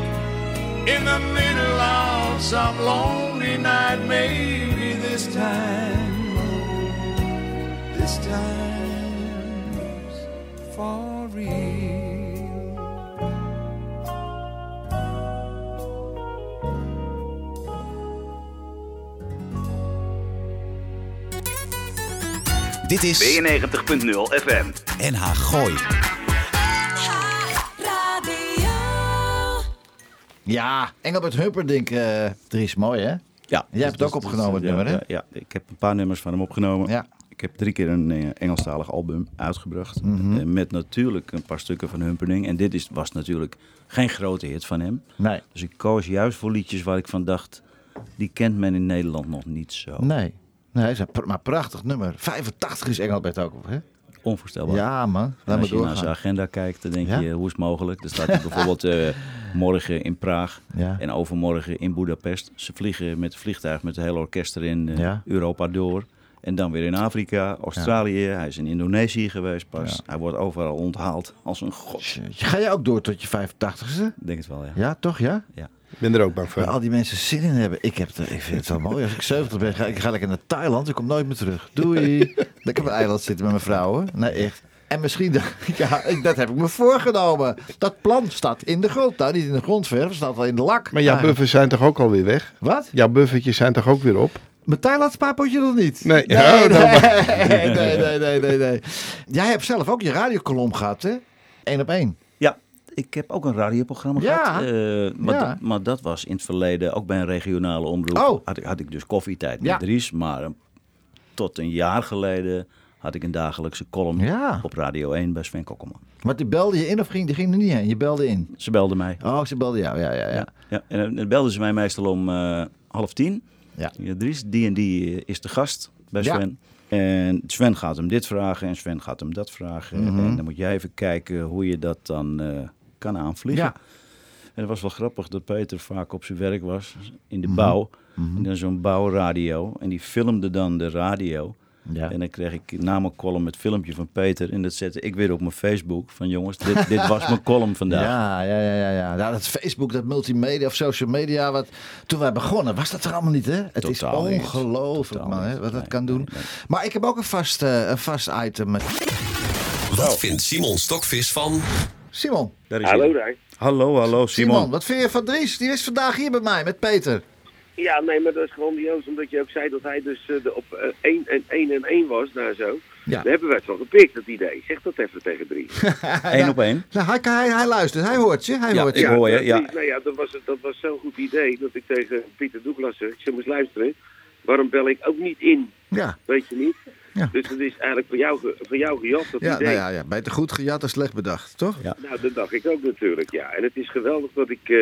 in the middle of some lonely night. Maybe this time, this time's for real. Dit is 92.0 FM. NH Gooi. Ja, Engelbert Humperdinck, er is mooi hè? Ja. Jij hebt het ook opgenomen, het ja, nummer, hè? Ja, ja, ik heb een paar nummers van hem opgenomen. Ja. Ik heb drie keer een eh, Engelstalig album uitgebracht. Mhm. Eh, met natuurlijk een paar stukken van Humperdinck. En dit is, was natuurlijk geen grote hit van hem. Nee. Dus ik koos juist voor liedjes waar ik van dacht... die kent men in Nederland nog niet zo. Nee. Nee, maar prachtig nummer. 85 is Engelbert ook, hè? Onvoorstelbaar. Ja, man. Laat als je naar zijn agenda kijkt, dan denk Ja? je, hoe is het mogelijk? Er staat *laughs* bijvoorbeeld eh, morgen in Praag Ja. en overmorgen in Budapest. Ze vliegen met het vliegtuig met het hele orkest erin Ja. Europa door. En dan weer in Afrika, Australië. Hij is in Indonesië geweest pas. Ja. Hij wordt overal onthaald als een god. Ga je ook door tot je 85ste? Ik denk het wel, ja. Ja, toch ja? Ja. Ik ben er ook bang voor. Waar al die mensen zin in hebben. Ik, heb het, ik vind het zo mooi. Als ik 70 ben, ga ik ga lekker naar Thailand. Ik kom nooit meer terug. Doei. lekker op een eiland zitten met mijn vrouwen. Nee, echt. En misschien, *laughs* ja, dat heb ik me voorgenomen. Dat plan staat in de grond. Nou, niet in de grondverf, staat al in de lak. Maar jouw Ah, buffers zijn toch ook alweer weg? Wat? Jouw buffertjes zijn toch ook weer op? Mijn Thailand spaarpotje nog niet. Nee. Nee, Oh, nee, *laughs* nee, nee, nee, nee, nee, nee. Jij hebt zelf ook je radiokolom gehad, hè? Eén op één. Ja, ik heb ook een radioprogramma Ja. gehad. eh, maar, Ja. dat- maar dat was in het verleden ook bij een regionale omroep. Oh. Had, ik, had ik dus koffietijd met Ja. Dries. Maar eh, tot een jaar geleden had ik een dagelijkse column Ja. op Radio 1 bij Sven Kokkelman. Maar die belde je in of ging, die ging er niet heen? Je belde in. Ze belde mij. Oh, ze belde jou. Ja, ja, ja. Ja, en dan belden ze mij meestal om eh, half tien. Ja. Dries, die en die eh, is de gast bij Ja. Sven. En Sven gaat hem dit vragen en Sven gaat hem dat vragen. Mhm. En dan moet jij even kijken hoe je dat dan eh, kan aanvliegen. Ja. En het was wel grappig dat Peter vaak op zijn werk was in Mhm. de bouw. En dan zo'n bouwradio. En die filmde dan de radio. Ja. En dan kreeg ik na mijn column het filmpje van Peter. En dat zette ik weer op mijn Facebook. Van jongens, dit, dit was mijn column vandaag. *laughs* Ja, ja, ja, ja, ja. Ja, dat Facebook, dat multimedia of social media, wat, toen wij begonnen, was dat er allemaal niet, hè? Het Totaal is niet. ongelooflijk, man, hè, wat dat Nee, kan doen. nee, nee. Maar ik heb ook een vast, eh, een vast item. Wat vindt Simon Stokvis van... Simon, Daar is Hallo daar. Hallo, hallo Simon, Simon. wat vind je van Dries? Die is vandaag hier bij mij, met Peter. Ja, nee, maar dat is grandioos, omdat je ook zei dat hij dus eh, de op eh, 1 en 1 en 1 was, daar zo. Ja. Daar hebben wij het van gepikt, dat idee. Zeg dat even tegen Dries. *laughs* Eén op één. Nou, hij, hij, hij luistert, hij hoort je, hij Ja, hoort ik je. hoor je, dat- ja. Nou ja, dat was, dat was zo'n goed idee dat ik tegen Pieter Douglas zeg, ik zeg, moest luisteren. Waarom bel ik ook niet in? Ja, Weet je niet? Ja. Dus dat is eigenlijk van jou, van jou gejat, dat ja, idee. nou ja, ja, beter goed gejat dan slecht bedacht, toch? Ja. Nou, dat dacht ik ook natuurlijk, ja. En het is geweldig dat ik eh,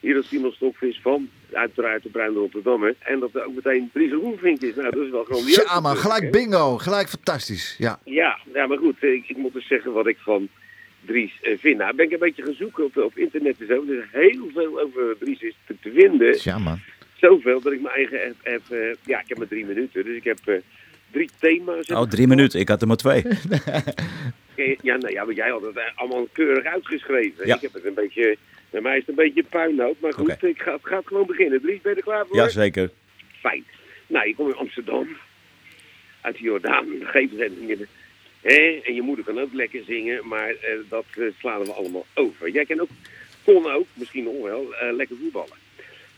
hier als Simon Stokvis van, uiteraard de Bruine Rotterdammer, en dat er ook meteen Dries Roelvink is. Nou, dat is wel grandioos. Ja, man, natuurlijk, gelijk hè. bingo, gelijk fantastisch. Ja, Ja, ja, maar goed, eh, ik, ik moet dus zeggen wat ik van Dries eh, vind. Nou, ben ik een beetje gaan zoeken op, op internet en zo. Er is heel veel over Dries is te, te vinden. ja man. Zoveel dat ik mijn eigen heb, heb, eh, ja, ik heb maar drie minuten, dus ik heb drie thema's. Oh, drie minuten. Ik had er maar twee. *laughs* Ja, nou ja, maar jij had het allemaal keurig uitgeschreven. Ja. Ik heb het een beetje, bij mij is het een beetje puinhoop. Maar goed, ik ga, het gaat gewoon beginnen. Dries, ben je er klaar voor? Jazeker. Fijn. Nou, je komt in Amsterdam, uit de Jordaan, geefzendingen. Hè? En je moeder kan ook lekker zingen, maar eh, dat eh, slaan we allemaal over. Jij kan ook, kon ook, misschien nog wel, eh, lekker voetballen.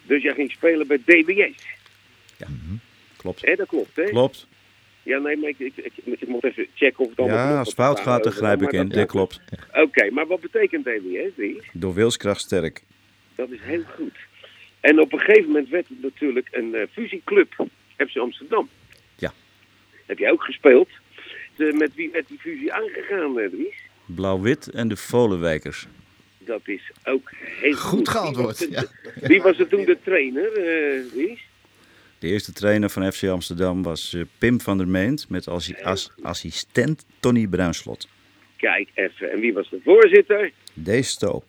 Dus jij ging spelen bij DWS. Klopt. Hè, dat klopt, hè? Klopt. Ja, nee, maar ik, ik, ik, ik moet even checken of het allemaal Ja, klopt. als fout gaat, dan over, grijp ik in. dat- Dit klopt. Oké, maar wat betekent DWS? Door wilskracht sterk. Dat is heel goed. En op een gegeven moment werd het natuurlijk een eh, fusieclub, FC Amsterdam. Ja. Heb jij ook gespeeld? De- met wie werd die fusie aangegaan, eh, Dries? Blauw-wit en de Volenwijkers. Dat is ook heel goed. Goed geantwoord, Wie was, ja. er toen de trainer, eh Dries? De eerste trainer van FC Amsterdam was eh, Pim van der Meent met als, assistent Tony Bruinslot. Kijk even. En wie was de voorzitter? Stoop.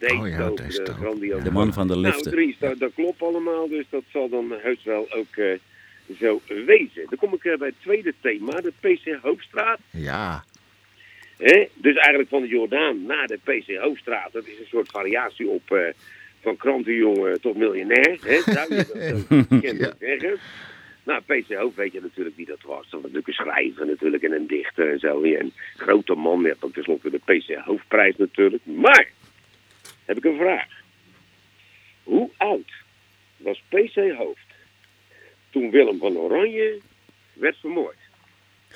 Oh ja, Stoop, de Stoop. De man van de Nou, liften. Dries, dat, dat klopt allemaal, dus dat zal dan heus wel ook eh, zo wezen. Dan kom ik eh, bij het tweede thema, de PC Hoofdstraat. Ja, Hè? Dus eigenlijk van de Jordaan naar de PC Hoofdstraat. Dat is een soort variatie op eh, van krantenjongen tot miljonair. Hè? *laughs* Zou je dat kennelijk zeggen? Nou, PC Hoofd weet je natuurlijk wie dat was. Dat was natuurlijk een schrijver natuurlijk en een dichter en zo. En een grote man. Je hebt ook tenslotte de PC Hoofdprijs natuurlijk. Maar, heb ik een vraag. Hoe oud was PC Hoofd toen Willem van Oranje werd vermoord?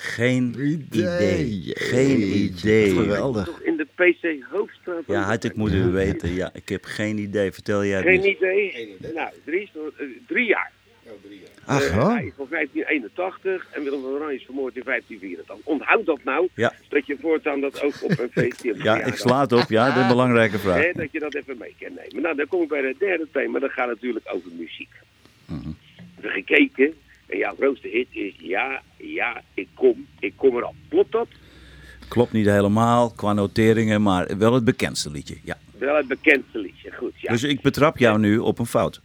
Geen Idee. idee. Geen idee. geweldig. Toch in de PC Hoofdstraat? Ja, had ik moeten weten. Ja, ik heb geen idee. Vertel jij het Geen niet. idee? Nou, Dries, eh, drie jaar. ach Eh, hoor. Hij is van 1581 en Willem van Oranje is vermoord in 1584. Onthoud dat nou, Ja. dat je voortaan dat ook op een feestje... Ja, ik sla het op. Ja, dat is een belangrijke vraag. Hè, dat je dat even mee kan nemen. Nou, dan kom ik bij het derde thema. Dat gaat natuurlijk over muziek. Mhm. We hebben gekeken en jouw grootste hit is Ja, ja, ik kom, ik kom erop. Klopt dat? Klopt niet helemaal qua noteringen, maar wel het bekendste liedje. Ja. Wel het bekendste liedje. Goed, ja. Dus ik betrap jou nu op een fout.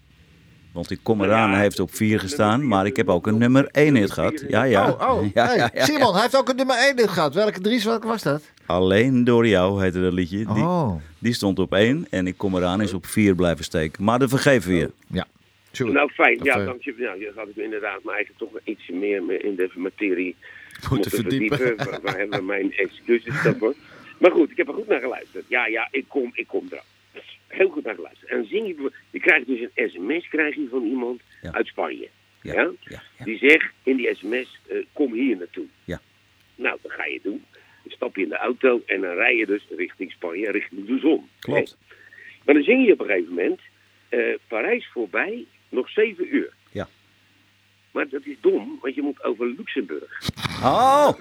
Want ik kom eraan, hij heeft op 4 gestaan, maar ik heb ook een nummer 1 hit gehad. Ja, ja. Oh, oh. Ja, hey, ja, ja, Simon, hij heeft ook een nummer 1 dit gehad. Welke Dries, welke was dat? Alleen door jou heette dat liedje. Die, Oh. die stond op één en ik kom eraan is op vier blijven steken. Maar dat vergeven we je. Ja. Nou, fijn. Ja, dank je. Nou, je had ik inderdaad maar eigenlijk toch iets meer me in de materie Moeten verdiepen. *laughs* Waar, waar hebben we mijn excuses daarvoor? Maar goed, ik heb er goed naar geluisterd. Ja, ja, ik kom, ik kom. Heel goed naar geluisterd. En zing je, je krijgt dus een sms krijg je van iemand Ja. uit Spanje. Ja, Ja? ja, ja. Die zegt in die sms, eh, kom hier naartoe. Ja. Nou, dat ga je doen. Dan stap je in de auto en dan rij je dus richting Spanje, richting de zon. Klopt. Maar dan zing je op een gegeven moment, eh, Parijs voorbij, nog zeven uur. Ja. Maar dat is dom, want je moet over Luxemburg. Oh! *laughs*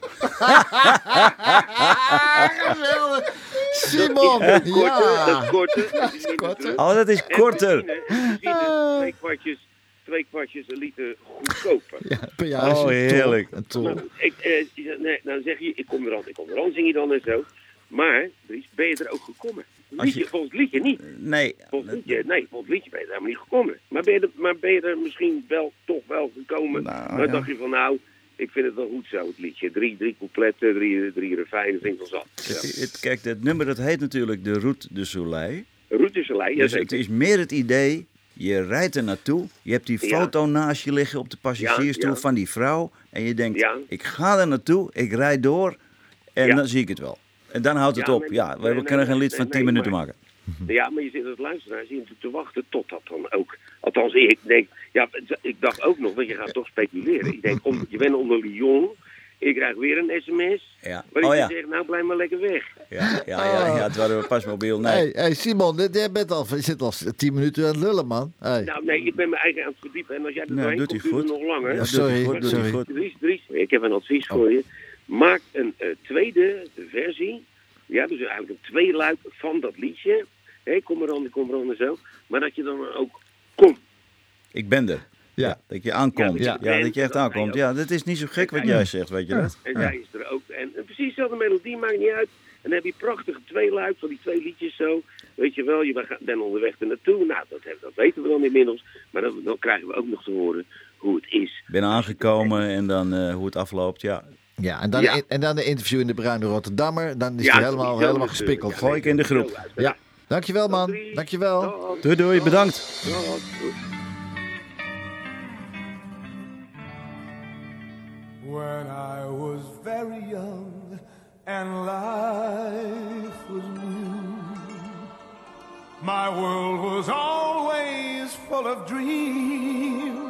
Geweldig. Simon, dat is korter, ja. dat is korter. Dat is korter. Oh, dat is korter. benzine, benzine, twee kwartjes, twee kwartjes een liter goedkoper. Ja, per jaar is Oh, heerlijk. Een ton. Nou, ik, eh, nee, dan zeg je, ik kom er aan, ik kom er aan, zing je dan en zo. Maar, Dries, ben je er ook gekomen? Liedje, je- Volgens het liedje niet. Nee. Volgens het liedje, nee, volgens het liedje ben je er helemaal niet gekomen. Maar ben je er, maar ben je er misschien wel, toch wel gekomen? Nou, maar ja. dacht je van, nou, ik vind het wel goed zo, het liedje. Drie, drie coupletten, drie, drie refijnen, vind ik wel zat. Het, het- kijk, het nummer dat heet natuurlijk de Route de Soleil. Ja. Routeselij, Dus het is meer het idee, je rijdt er naartoe, je hebt die Ja. foto naast je liggen op de passagiersstoel Ja, ja. van die vrouw. En je denkt, Ja. ik ga er naartoe, ik rijd door en Ja. dan zie ik het wel. En dan houdt het Ja, op. nee, Ja, we nee, nee, kunnen geen lied nee, van nee, 10 minuten maar- maken. *laughs* Ja, maar je zit als luisteraar natuurlijk te wachten tot dat dan ook. Althans, ik denk, ja, ik dacht ook nog, want je gaat toch speculeren. Ik denk, om, je bent onder Lyon, ik krijg weer een sms. Ja. Waar ik Oh ja. zeg, nou blijf maar lekker weg. Ja, ja, ja, ja, het waren pas mobiel. Nee. Hey, hey Simon, dit- jij bent al, je zit al tien minuten aan het lullen, man. Hey. Nou, nee, ik ben me eigen aan het verdiepen. En als jij er Nou, doorheen komt, hij duurt het nog langer. Ja, sorry, goed, doet hij sorry. goed. Dries, Dries, ik heb een advies voor je. Maak een eh, tweede versie. Ja, dus eigenlijk een tweeluik van dat liedje. Hé, kom er aan, kom er aan en zo. Maar dat je dan ook komt. Ik ben er. Ja. Dat je aankomt. Ja, Ja, dat je bent, dat je echt aankomt. Ja, dat is niet zo gek wat jij zegt, weet je dat? En zij is er ook. En, en precies dezelfde melodie, maakt niet uit. En dan heb je prachtige tweeluik van die twee liedjes zo. Weet je wel, je bent- onderweg er naartoe. Nou, dat, dat weten we dan inmiddels. Maar dan, dan krijgen we ook nog te horen hoe het is. Ben aangekomen en dan eh, hoe het afloopt. Ja, Ja, en dan, Ja. en dan de interview in de Bruine Rotterdammer. Dan is Ja, hij helemaal, helemaal natuurlijk. gespikkeld. Gooi ik in de groep. Ja, dankjewel man. Dankjewel. Doei doei, bedankt. When I was very young and life was new, my world was always full of dreams.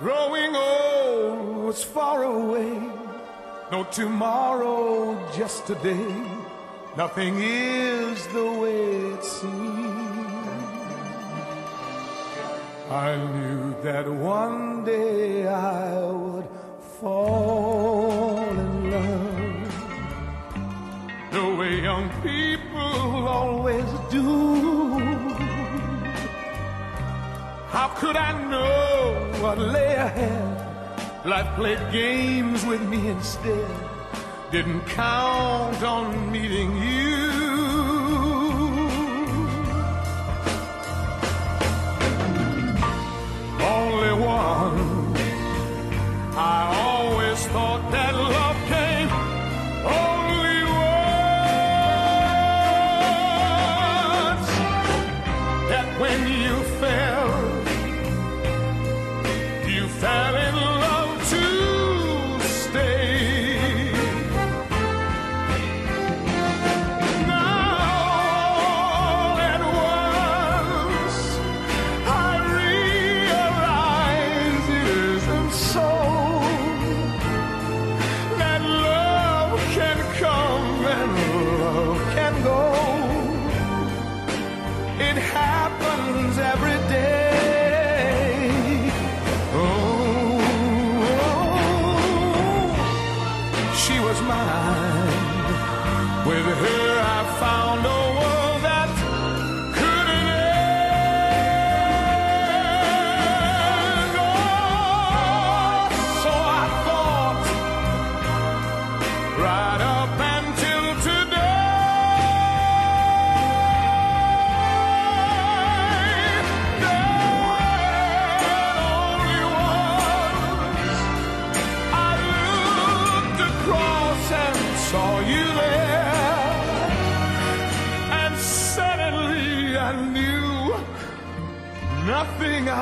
Growing old was far away, no tomorrow, just today. Nothing is the way it seems. I knew that one day I would fall in love the way young people always do. How could I know what lay ahead? Life played games with me instead. Didn't count on meeting you.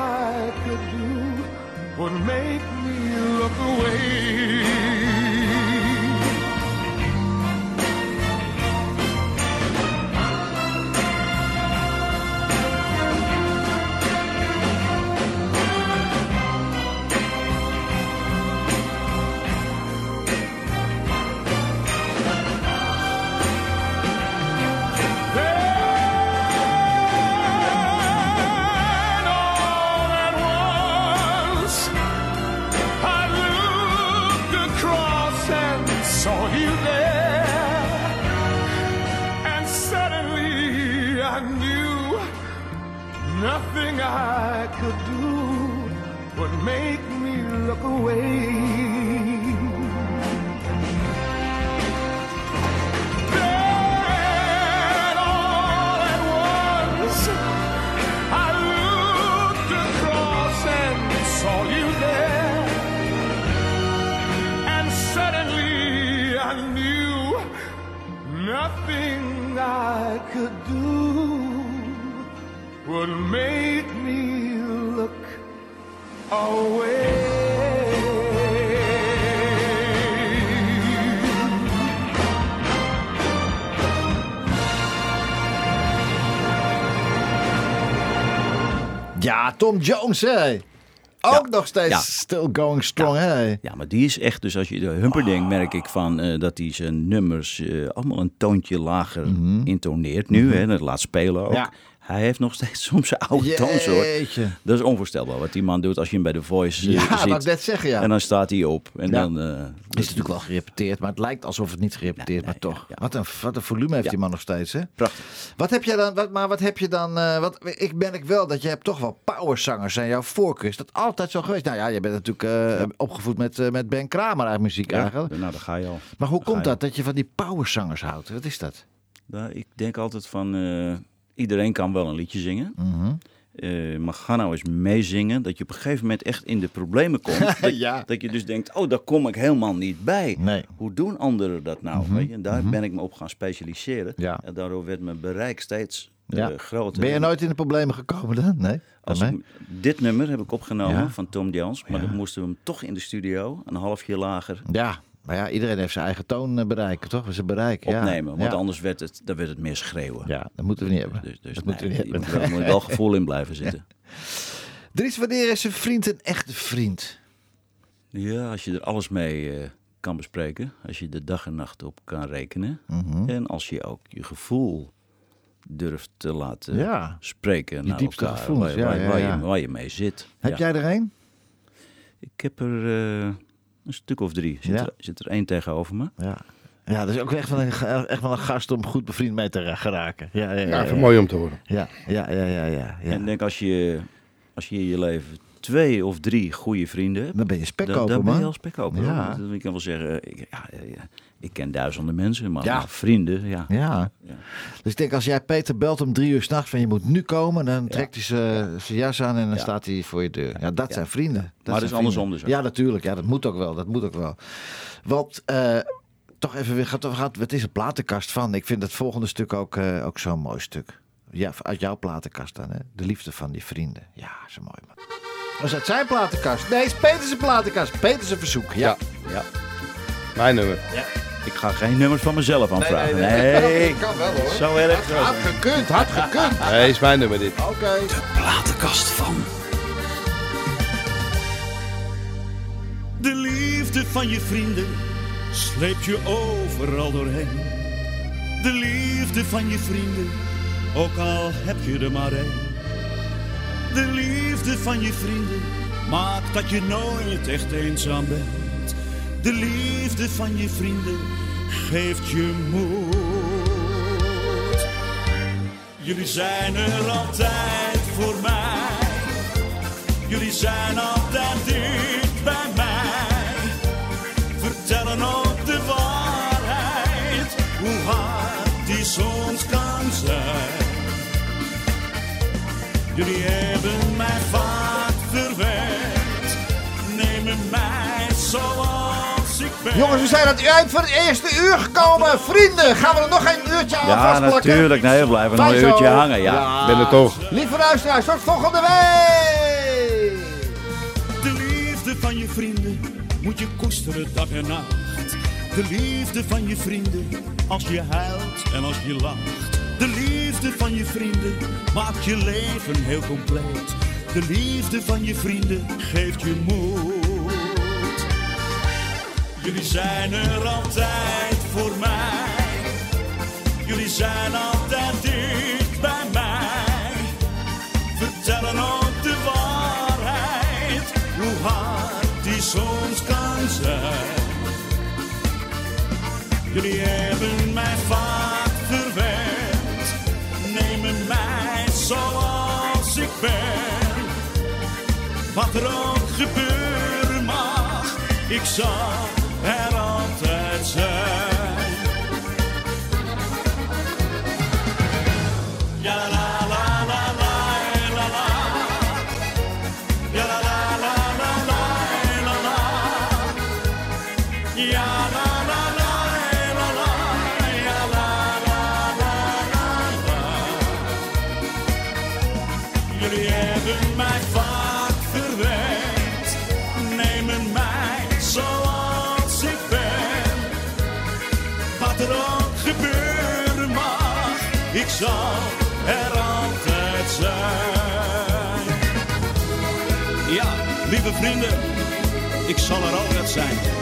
I could do would make me look away. I could do would make me look away. Ja, Tom Jones, hè. Ook nog steeds Ja. still going strong, hè. Ja, maar die is echt, dus als je de Humperdinck merk ik van eh, dat hij zijn nummers eh, allemaal een toontje lager intoneert nu, hè, dat laat spelen ook. Hij heeft nog steeds *laughs* soms zijn oude toonsoort. Jeetje. Dat is onvoorstelbaar wat die man doet als je hem bij de Voice eh, Ja, ziet. wou ik net zeggen, ja. En dan staat hij op. En Ja. dan, eh, Het is natuurlijk wel gerepeteerd, maar het lijkt alsof het niet gerepeteerd, maar toch. ja. Wat, een, wat een volume heeft die man nog steeds, hè? prachtig. Wat heb jij dan, wat, maar wat heb je dan, eh, wat, ik merk wel dat je hebt toch wel powerzangers zijn jouw voorkeur. Is dat altijd zo geweest? Nou ja, je bent natuurlijk opgevoed met, met Ben Kramer uit muziek eigenlijk. nou, daar ga je al. Maar hoe komt dat, dat je van die powerzangers houdt? Wat is dat? Nou, ik denk altijd van, iedereen kan wel een liedje zingen. Mhm. Eh, maar ga nou eens meezingen, dat je op een gegeven moment echt in de problemen komt. *laughs* dat, Ja. dat je dus denkt, oh, daar kom ik helemaal niet bij. Nee. Hoe doen anderen dat nou? Mhm, Weet je? En daar ben ik me op gaan specialiseren. Ja. En daardoor werd mijn bereik steeds eh, Ja. groter. Ben je nooit in de problemen gekomen dan? Nee? Als ik- dit nummer heb ik opgenomen van Tom Jones, maar dan moesten we hem toch in de studio, een halfje lager, Ja, maar ja, iedereen heeft zijn eigen toon eh, bereiken, toch? Zijn bereik. ja. opnemen. Want ja. anders werd het, dan werd het meer schreeuwen. Ja, dat moeten we niet hebben. Dus, dus dat nee, moeten we niet je hebben. moet wel- moet wel gevoel in blijven *laughs* zitten. Dries, wanneer is een vriend een echte vriend? Ja, als je er alles mee eh, kan bespreken. Als je de dag en nacht op kan rekenen. Mhm. En als je ook je gevoel durft te laten Ja. spreken Je naar diepste elkaar. gevoelens, waar, ja, waar. Je, waar je mee zit. Heb jij er een? Ik heb er eh, een stuk of drie. Zit, Ja. er, zit er één tegenover me. Ja. Ja, dat is ook echt wel een, echt wel een gast om goed bevriend mee te geraken. Ja, ja, ja. Ja, ja, even mooi om te horen. Ja, ja, ja, ja, ja. ja. En ik denk als je, als je in je leven twee of drie goede vrienden. Dan ben je spekkoper, dan ben je man. al spekkoper. Ja. Dat- Ik kan wel zeggen, ik, ja, ik ken duizenden mensen, maar, Ja. vrienden, ja. Ja. Ja. Dus ik denk, als jij Peter belt om drie uur s'nachts van je moet nu komen, dan trekt hij zijn jas aan en dan staat hij voor je deur. Ja, dat zijn vrienden. Dat Maar het is andersom dus ook. Ja, natuurlijk. Ja, dat moet ook wel. Dat moet ook wel. Want eh, toch even weer, gaat, gaat, het is een platenkast van. Ik vind het volgende stuk ook, eh, ook zo'n mooi stuk. Ja, uit jouw platenkast dan, hè? De liefde van die vrienden. Ja, zo mooi man. Was uit zijn platenkast? Nee, het is Peters' platenkast. Peters' verzoek. Ja. Ja. Mijn nummer. Ik ga geen nummers van mezelf aanvragen. nee, Nee, nee. *laughs* Kan wel, hoor. Zo erg. Had gekund, had gekund. *laughs* Nee, is mijn nummer dit. Oké. Platenkast van. De liefde van je vrienden sleept je overal doorheen. De liefde van je vrienden, ook al heb je er maar één. De liefde van je vrienden maakt dat je nooit echt eenzaam bent. De liefde van je vrienden geeft je moed. Jullie zijn er altijd voor mij. Jullie zijn altijd dicht bij mij. Vertellen ook de waarheid, hoe hard die soms kan Jullie hebben mij vaak verwend, nemen mij zoals ik ben. Jongens, we zijn aan het eind van het eerste uur gekomen. Vrienden, gaan we er nog een uurtje aan Ja, vastplakken? natuurlijk. Nee, we blijven nog een zo. uurtje hangen. Ja. ben er toch. Lieve luisteraars, tot volgende week! De liefde van je vrienden moet je koesteren dag en nacht. De liefde van je vrienden als je huilt en als je lacht. De liefde van je vrienden maakt je leven heel compleet. De liefde van je vrienden geeft je moed. Jullie zijn er altijd voor mij. Jullie zijn altijd dicht bij mij. Vertellen ook de waarheid, hoe hard die soms kan zijn. Jullie hebben mij vaak zoals ik ben. Wat er ook gebeuren mag, ik zal er altijd zijn. Ja zal er altijd zijn. Ja, lieve vrienden, ik zal er altijd zijn.